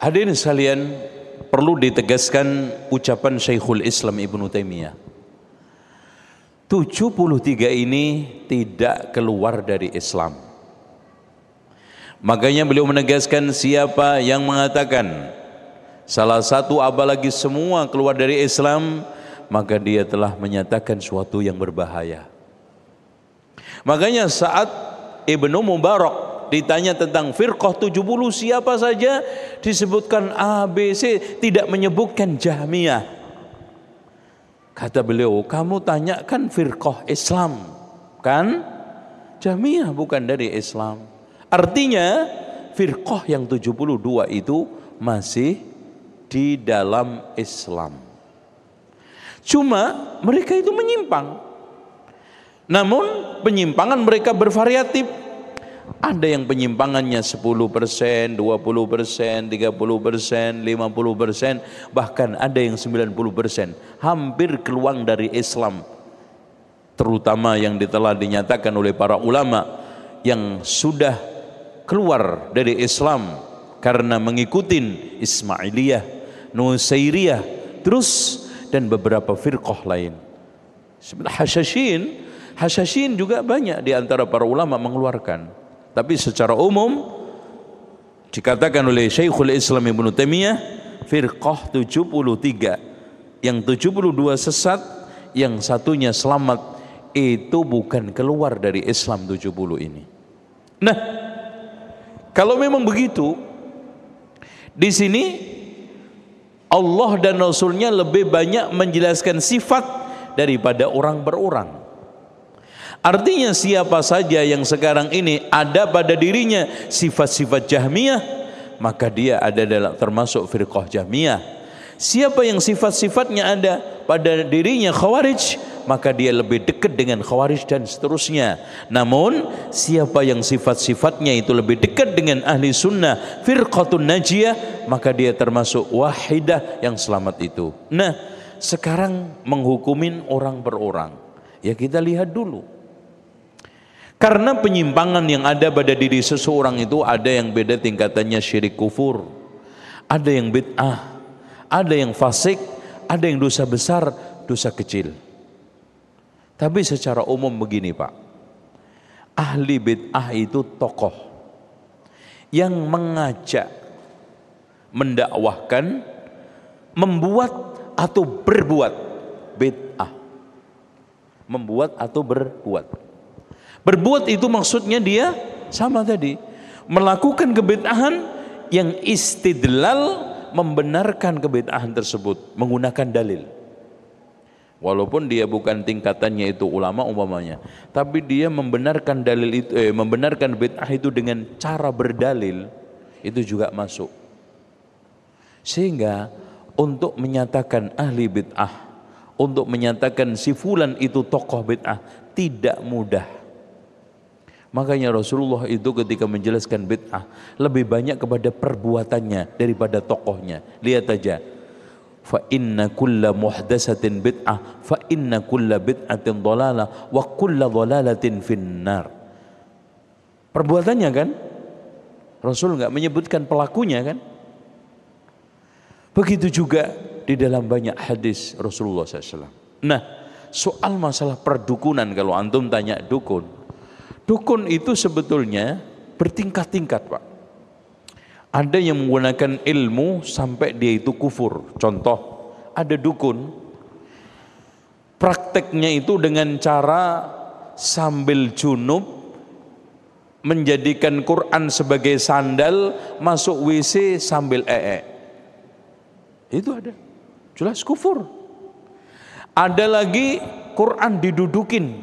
Hadirin sekalian, perlu ditegaskan ucapan Syekhul Islam Ibnu Taimiyah. 73 ini tidak keluar dari Islam. Makanya beliau menegaskan siapa yang mengatakan salah satu apalagi semua keluar dari Islam, maka dia telah menyatakan suatu yang berbahaya. Makanya saat Ibnu Mubarak ditanya tentang firqah 70 siapa saja? Disebutkan A, B, C. Tidak menyebutkan Jahmiyah. Kata beliau kamu tanyakan firqah Islam. Kan? Jahmiyah bukan dari Islam. Artinya firqah yang 72 itu masih di dalam Islam. Cuma mereka itu menyimpang. Namun penyimpangan mereka bervariatif ada yang penyimpangannya 10%, 20%, 30%, 50%, bahkan ada yang 90%. Hampir keluar dari Islam. Terutama yang telah dinyatakan oleh para ulama yang sudah keluar dari Islam karena mengikuti Ismailiyah, Nusairiyah, terus dan beberapa firqah lain. Hasyashin, Hasyashin juga banyak di antara para ulama mengeluarkan. Tapi secara umum dikatakan oleh Syekhul Islam Ibn Taimiyah firqah 73 yang 72 sesat yang satunya selamat itu bukan keluar dari Islam 70 ini. Nah, kalau memang begitu di sini Allah dan Rasulnya lebih banyak menjelaskan sifat daripada orang berorang. Artinya siapa saja yang sekarang ini ada pada dirinya sifat-sifat Jahmiyah, maka dia ada dalam termasuk firqah Jahmiyah. Siapa yang sifat-sifatnya ada pada dirinya Khawarij, maka dia lebih dekat dengan Khawarij dan seterusnya. Namun siapa yang sifat-sifatnya itu lebih dekat dengan ahli sunnah firqatun najiyah, maka dia termasuk wahidah yang selamat itu. Nah, sekarang menghukumin orang per orang. Ya kita lihat dulu karena penyimpangan yang ada pada diri seseorang itu ada yang beda tingkatannya syirik kufur. Ada yang bid'ah, ada yang fasik, ada yang dosa besar, dosa kecil. Tapi secara umum begini Pak. Ahli bid'ah itu tokoh yang mengajak, mendakwahkan, membuat atau berbuat bid'ah. Membuat atau berbuat. Berbuat itu maksudnya dia sama tadi. Melakukan kebid'ahan yang istidlal membenarkan kebid'ahan tersebut menggunakan dalil. Walaupun dia bukan tingkatannya itu ulama umpamanya, tapi dia membenarkan dalil itu eh, membenarkan bid'ah itu dengan cara berdalil itu juga masuk. Sehingga untuk menyatakan ahli bid'ah, untuk menyatakan si fulan itu tokoh bid'ah tidak mudah Makanya Rasulullah itu ketika menjelaskan bid'ah lebih banyak kepada perbuatannya daripada tokohnya. Lihat aja. Fa inna kulla muhdasatin bid'ah fa inna kulla bid'atin dhalalah wa kulla dhalalatin finnar. Perbuatannya kan? Rasul enggak menyebutkan pelakunya kan? Begitu juga di dalam banyak hadis Rasulullah SAW. Nah, soal masalah perdukunan kalau antum tanya dukun, Dukun itu sebetulnya bertingkat-tingkat Pak. Ada yang menggunakan ilmu sampai dia itu kufur. Contoh, ada dukun. Prakteknya itu dengan cara sambil junub menjadikan Quran sebagai sandal, masuk WC sambil ee. Itu ada. Jelas kufur. Ada lagi Quran didudukin.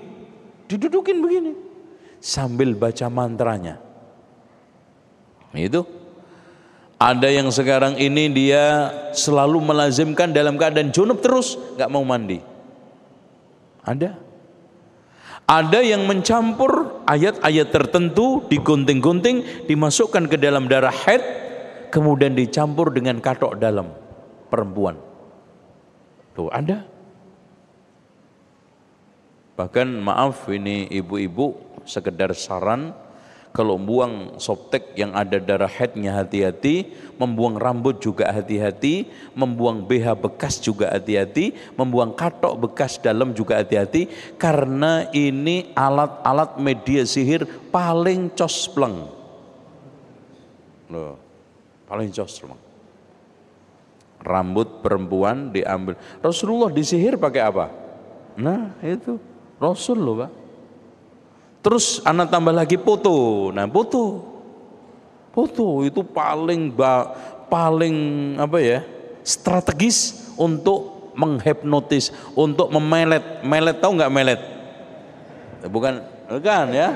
Didudukin begini sambil baca mantranya. Itu. Ada yang sekarang ini dia selalu melazimkan dalam keadaan junub terus, nggak mau mandi. Ada. Ada yang mencampur ayat-ayat tertentu digunting-gunting, dimasukkan ke dalam darah head, kemudian dicampur dengan katok dalam perempuan. Tuh ada. Bahkan maaf ini ibu-ibu sekedar saran kalau buang softtek yang ada darah headnya hati-hati, membuang rambut juga hati-hati, membuang BH bekas juga hati-hati, membuang katok bekas dalam juga hati-hati, karena ini alat-alat media sihir paling cospleng. Loh, paling cospleng. Rambut perempuan diambil. Rasulullah disihir pakai apa? Nah itu Rasul loh pak. Terus anak tambah lagi foto. Nah, foto. Foto itu paling paling apa ya? strategis untuk menghipnotis, untuk memelet. Melet tahu nggak melet? Bukan, bukan ya?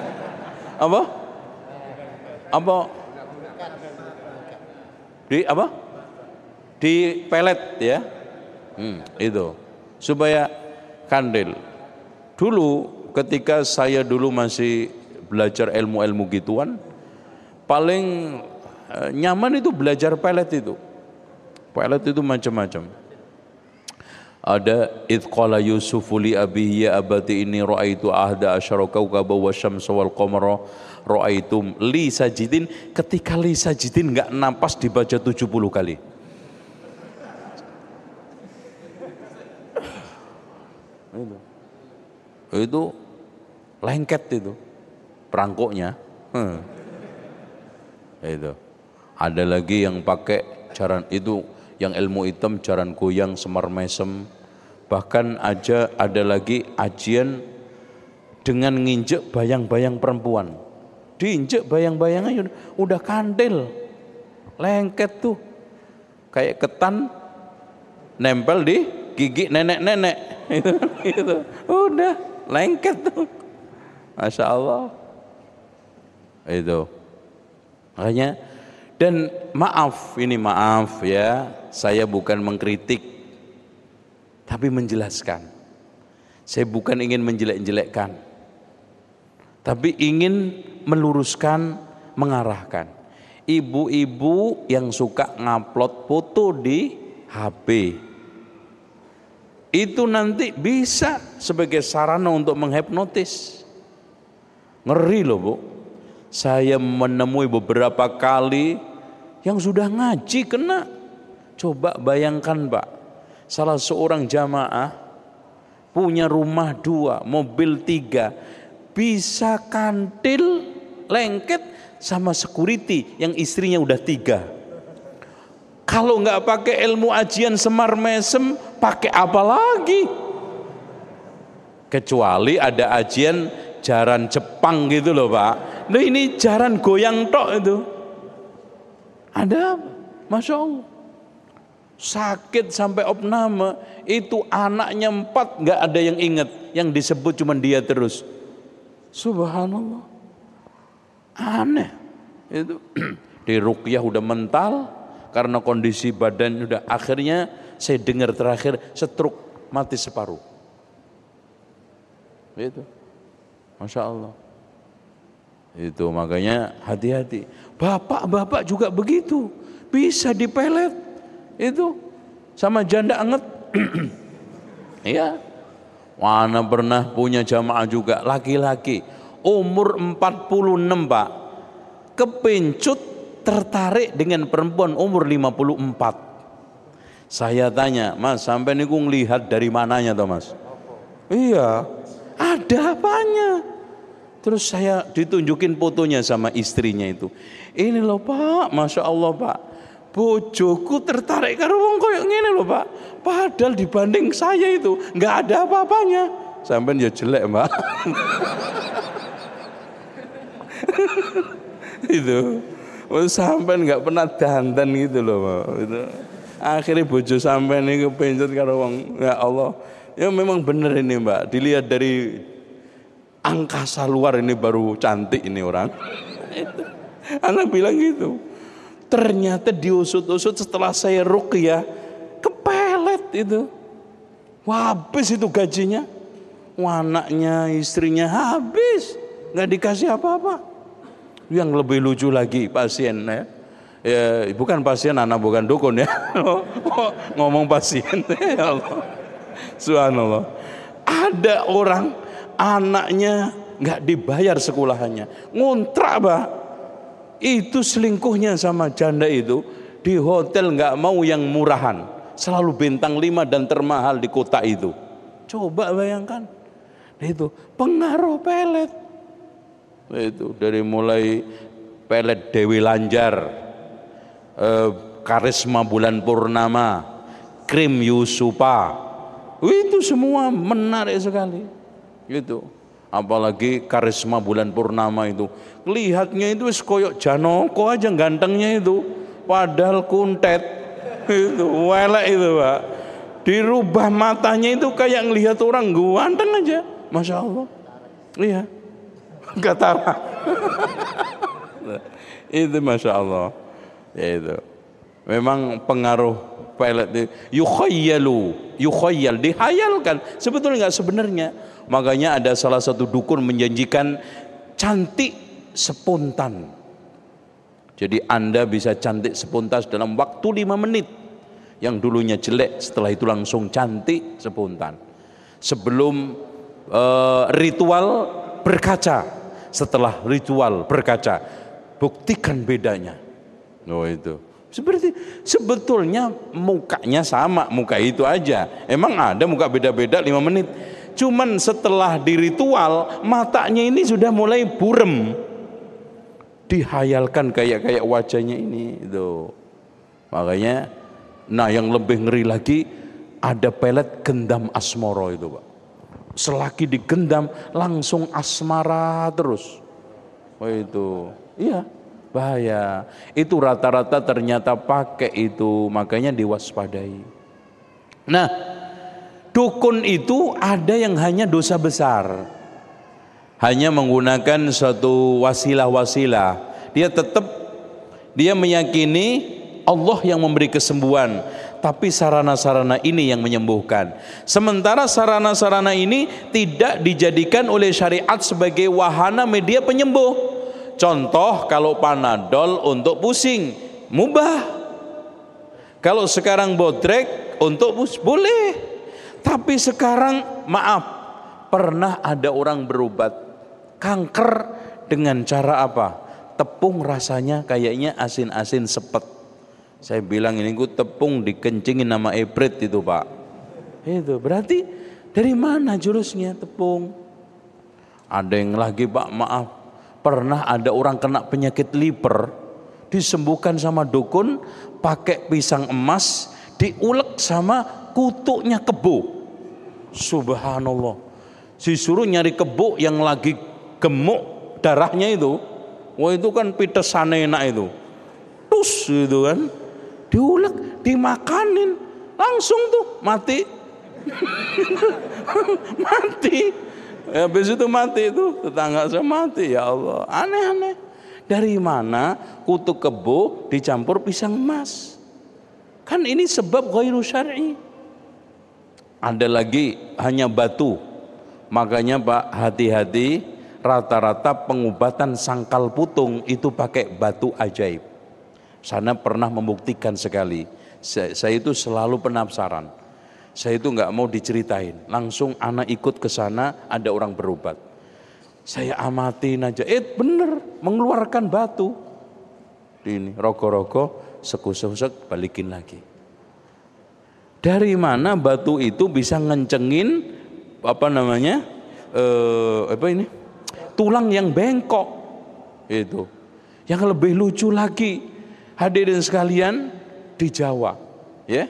Apa? Apa? Di apa? Di pelet ya. Hmm, itu. Supaya kandil. Dulu ketika saya dulu masih belajar ilmu-ilmu gituan, paling eh, nyaman itu belajar pelet itu. Pelet itu macam-macam. Ada idqala Yusufu li abihi ya abati ini ra'aitu ahda asyara kawkaba wa syamsa wal qamara ra'aitum li sajidin ketika li sajidin enggak napas dibaca 70 kali. Itu lengket itu. Perangkoknya hmm. itu. Ada lagi yang pakai jaran itu yang ilmu hitam jaran goyang semar mesem. Bahkan aja ada lagi ajian dengan nginjek bayang-bayang perempuan. Diinjek bayang-bayangnya udah kandil. Lengket tuh. Kayak ketan nempel di gigi nenek-nenek. Itu, itu. Udah lengket tuh Masya Allah. Itu. Makanya dan maaf ini maaf ya, saya bukan mengkritik tapi menjelaskan. Saya bukan ingin menjelek-jelekkan. Tapi ingin meluruskan, mengarahkan. Ibu-ibu yang suka ngupload foto di HP itu nanti bisa sebagai sarana untuk menghipnotis. Ngeri loh bu. Saya menemui beberapa kali yang sudah ngaji kena. Coba bayangkan pak. Salah seorang jamaah punya rumah dua, mobil tiga. Bisa kantil lengket sama security yang istrinya udah tiga. Kalau nggak pakai ilmu ajian semar mesem, pakai apa lagi? Kecuali ada ajian jaran Jepang gitu loh Pak. Nah ini jaran goyang tok itu. Ada Masya Allah. Sakit sampai opname itu anaknya empat nggak ada yang ingat, yang disebut cuma dia terus. Subhanallah, aneh itu di rukyah udah mental karena kondisi badan udah akhirnya saya dengar terakhir setruk mati separuh. Itu. Masya Allah. Itu makanya hati-hati. Bapak-bapak juga begitu. Bisa dipelet. Itu sama janda anget. Iya. Mana pernah punya jamaah juga laki-laki umur 46 Pak. Kepencut tertarik dengan perempuan umur 54. Saya tanya, Mas, sampai niku lihat dari mananya toh, Mas? Iya. Ada apanya? Terus saya ditunjukin fotonya sama istrinya itu. Ini loh Pak, Masya Allah Pak. Bojoku tertarik karo wong koyo ngene loh Pak. Padahal dibanding saya itu nggak ada apa-apanya. Sampai ya jelek Mbak. itu. Sampai nggak pernah dandan gitu loh Pak. Itu. Akhirnya bojo sampai nih kepencet karo wong. Ya Allah. Ya memang benar ini Mbak. Dilihat dari angkasa luar ini baru cantik ini orang. Anak bilang gitu. Ternyata diusut-usut setelah saya rukyah kepelet itu. Wah, habis itu gajinya. Anaknya, istrinya habis. Nggak dikasih apa-apa. Yang lebih lucu lagi pasien ya. Ya, bukan pasien anak bukan dukun ya. Ngomong pasien ya Allah. Subhanallah. Ada orang anaknya nggak dibayar sekolahannya. Ngontrak, Pak. Itu selingkuhnya sama janda itu di hotel nggak mau yang murahan. Selalu bintang lima dan termahal di kota itu. Coba bayangkan. Itu pengaruh pelet. Itu dari mulai pelet Dewi Lanjar, eh, karisma bulan purnama, krim Yusupa. Itu semua menarik sekali. Gitu. Apalagi karisma bulan purnama itu. Lihatnya itu koyok janoko aja gantengnya itu. Padahal kuntet. Itu welek itu pak. Dirubah matanya itu kayak ngelihat orang ganteng aja. Masya Allah. Iya. Katara itu masya Allah. Itu memang pengaruh pelet yukhayyalu yukhayyal dihayalkan sebetulnya nggak sebenarnya Makanya ada salah satu dukun menjanjikan cantik spontan. Jadi Anda bisa cantik spontan dalam waktu lima menit. Yang dulunya jelek setelah itu langsung cantik spontan. Sebelum uh, ritual berkaca, setelah ritual berkaca, buktikan bedanya. Oh itu. Seperti sebetulnya mukanya sama, muka itu aja. Emang ada muka beda-beda lima menit Cuman setelah di ritual matanya ini sudah mulai burem. Dihayalkan kayak kayak wajahnya ini itu. Makanya nah yang lebih ngeri lagi ada pelet gendam asmoro itu, Pak. Selagi digendam langsung asmara terus. Oh itu. Iya, bahaya. Itu rata-rata ternyata pakai itu, makanya diwaspadai. Nah, Dukun itu ada yang hanya dosa besar. Hanya menggunakan suatu wasilah-wasilah. Dia tetap dia meyakini Allah yang memberi kesembuhan, tapi sarana-sarana ini yang menyembuhkan. Sementara sarana-sarana ini tidak dijadikan oleh syariat sebagai wahana media penyembuh. Contoh kalau panadol untuk pusing, mubah. Kalau sekarang bodrek untuk pus boleh. Tapi sekarang maaf, pernah ada orang berobat kanker dengan cara apa? Tepung rasanya kayaknya asin-asin sepet. Saya bilang ini gue tepung dikencingin nama ebret itu pak. Itu berarti dari mana jurusnya tepung? Ada yang lagi pak maaf pernah ada orang kena penyakit liver disembuhkan sama dukun pakai pisang emas diulek sama kutuknya kebo. Subhanallah. Disuruh nyari kebo yang lagi gemuk darahnya itu. Wah itu kan pitesan enak itu. Tus gitu kan. Diulek, dimakanin. Langsung tuh mati. mati. Habis itu mati itu tetangga saya mati ya Allah. Aneh-aneh. Dari mana kutu kebo dicampur pisang emas? Kan ini sebab ghairu syar'i. Ada lagi hanya batu. Makanya Pak hati-hati rata-rata pengobatan sangkal putung itu pakai batu ajaib. Sana pernah membuktikan sekali. Saya, saya itu selalu penasaran. Saya itu nggak mau diceritain. Langsung anak ikut ke sana ada orang berobat. Saya amatin aja. Eh bener mengeluarkan batu. Ini rokok-rokok sekusuk-sek balikin lagi. Dari mana batu itu bisa ngencengin apa namanya? Eh, apa ini? Tulang yang bengkok. Itu. Yang lebih lucu lagi, hadirin sekalian di Jawa, ya.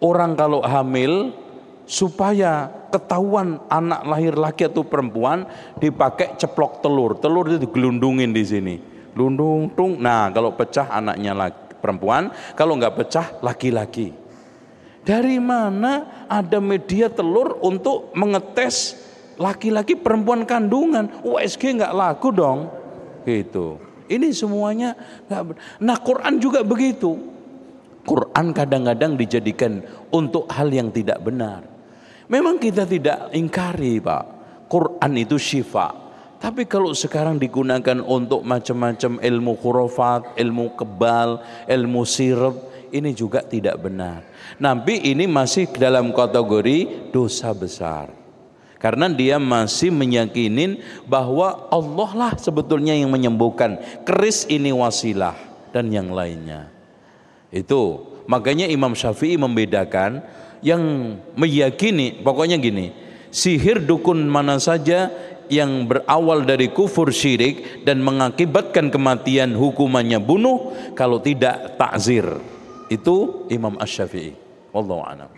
Orang kalau hamil supaya ketahuan anak lahir laki atau perempuan dipakai ceplok telur. Telur itu digelundungin di sini. Lundung tung. Nah, kalau pecah anaknya laki, perempuan, kalau nggak pecah laki-laki. Dari mana ada media telur untuk mengetes laki-laki perempuan kandungan? USG nggak laku dong. Gitu. Ini semuanya nggak. Nah Quran juga begitu. Quran kadang-kadang dijadikan untuk hal yang tidak benar. Memang kita tidak ingkari pak. Quran itu syifa. Tapi kalau sekarang digunakan untuk macam-macam ilmu khurafat, ilmu kebal, ilmu sirap, ini juga tidak benar. Nabi ini masih dalam kategori dosa besar. karena dia masih meyakinin bahwa Allah lah sebetulnya yang menyembuhkan keris ini wasilah dan yang lainnya itu. Makanya Imam Syafi'i membedakan yang meyakini pokoknya gini sihir dukun mana saja yang berawal dari kufur syirik dan mengakibatkan kematian hukumannya bunuh kalau tidak takzir. Itu Imam Ash-Syafi'i. Wallahu a'lam